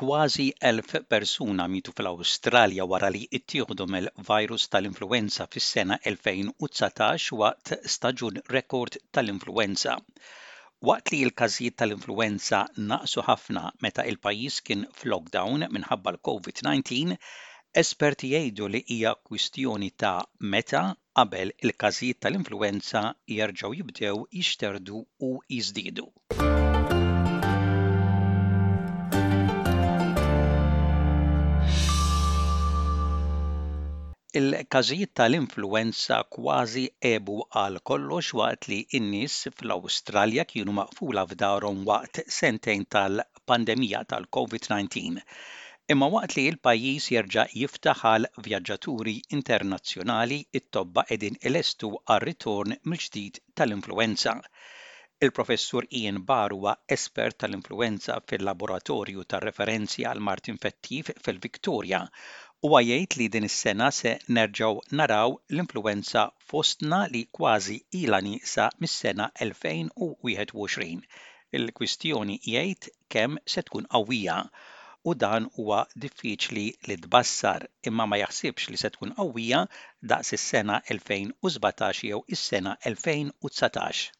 Kważi 1,000 persuna mietu fl-Awstralja wara li ittieħdu mill-virus tal-influwenza fis-sena 2019 waqt staġun rekord tal-influwenza. Waqt li l-każijiet tal-influwenza naqsu ħafna meta il-pajjiż kien f'lockdown minħabba l-Covid-19, esperti jgħidu li hija kwistjoni ta' meta qabel il-każijiet tal-influwenza jerġgħu jibdew jixterdu u jiżdiedu. Il-każijiet ta' l-influwenza kważi għebu għal kollox waqt li n-nies fl-Awstralja kienu maqfula f'darhom waqt sentejn tal-pandemija tal-COVID-19. Imma waqt li l-pajjiż jerġa' jiftaħ għal vjaġġaturi internazzjonali, it-tobba qegħdin ilestu għar-ritorn mill-ġdid tal-influwenza. Il-Professur Ian Barr huwa espert tal-influwenza fil-Laboratorju tar-Referenzi għall-Mard Infettiv fil-Victoria. Huwa jgħid li din is-sena se nerġgħu naraw l-influwenza fostna li kważi ilha nieqsa mis-sena 2021. Il-kwistjoni, jgħid, kemm se tkun qawwija. U dan huwa diffiċli li tbassar, imma ma jaħsibx li se tkun qawwija daqs is-sena 2017 jew is-sena 2019.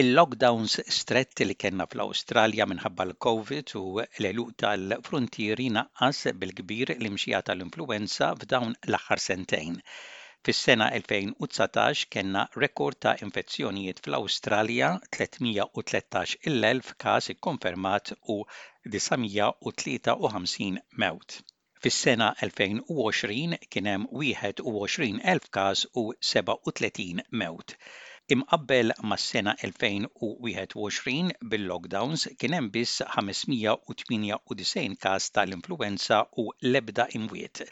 Il-lockdowns stretti li kellna fl-Awstralja minħabba l-Covid u l-għeluq tal-fruntieri naqqas bil-kbir l-imxija tal-influwenza f'dawn l-aħħar sentejn. Fis-sena 2019 kellna rekord ta' infezzjonijiet fl-Awstralja, 313 il-elf każ ikkonfermat u 953 mewt. Fis-sena 2020 kien hemm 21,000 każ u 37 mewt. Imqabbel mas-sena 2021, bil-lockdowns, kien hemm biss 598 każ ta' l-influwenza u l-ebda imwiet.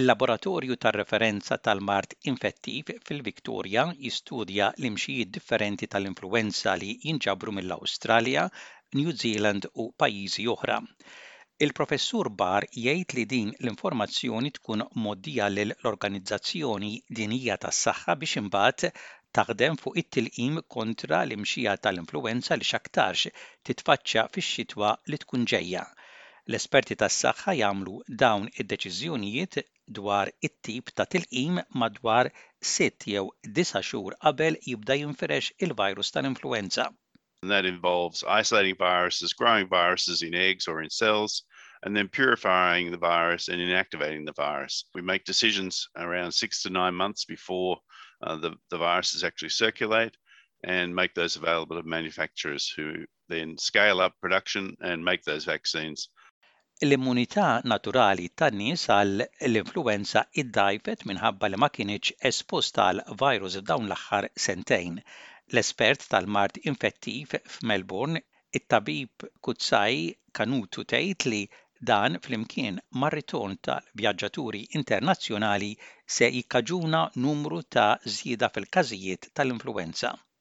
Il-Laboratorju tar-Referenza tal-Mard Infettiv fil-Victoria jistudja l-imxijiet differenti ta' l-influwenza li jinġabru mill-Awstralja, New Zealand u pajjiżi oħra. Il-Professur Barr jgħid li din l-informazzjoni tkun mgħoddija lil l-Organizzazzjoni Dinjija tas-Saħħa biex imbagħad taħdem fuq it-tilqim kontra l-imxija tal-influwenza li x'aktarx titfaċċa fix-xitwa li tkun ġejja. L-esperti tas-saħħa jagħmlu dawn id-deċiżjonijiet dwar it-tip ta' tilqim madwar sitt jew disa' xhur qabel jibda jinfirex il-virus tal-influwenza. And that involves isolating viruses, growing viruses in eggs or in cells, and then purifying the virus and inactivating the virus. We make decisions around six to nine months before uh, the, the viruses actually circulate and make those available to manufacturers who then scale up production and make those vaccines L-immunità naturali tan-nies għal l-influwenza iddgħajfet minħabba li ma kinitx esposta għal virus f'dawn l-aħħar sentejn. L-espert tal-mard infettiv f'Melbourne, it-tabib Kutsai Kanoutou tgħid li dan flimkien mar-ritorn tal-vjaġġaturi internazzjonali se jikkaġuna numru ta' żieda fil-każijiet tal-influwenza.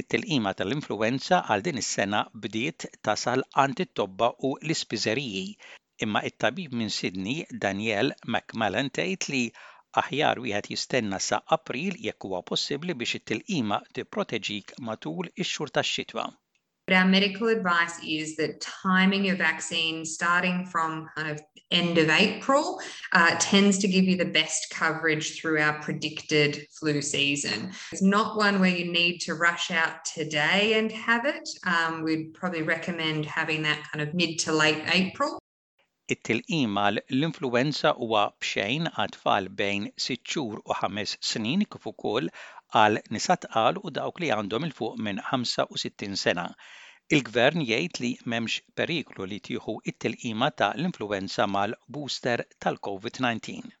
It-tilqima tal-influwenza għal din is-sena bdiet tasal għand it-tobba u l-ispiżeriji, imma it-tabib minn Sydney, Danielle McMallan tgħid li aħjar wieħed jistenna sa April jekk huwa possibbli biex it-tilqima tipproteġik matul ix-xhur tax-xitwa. But our medical advice is that timing your vaccine starting from kind of end of April uh, tends to give you the best coverage through our predicted flu season. It's not one where you need to rush out today and have it. Um, we'd probably recommend having that kind of mid to late April. It-tilqim għal l-influenza huwa b'xejn għal tfal bejn 6 xhur u 5 snin kif ukoll għal nisa tqal u dawk li għandhom il fuq minn 65 sena. Il-Gvern jgħid li m'hemmx periklu li tieħu t-tilqima ta' l-influwenza mal-booster tal-Covid 19.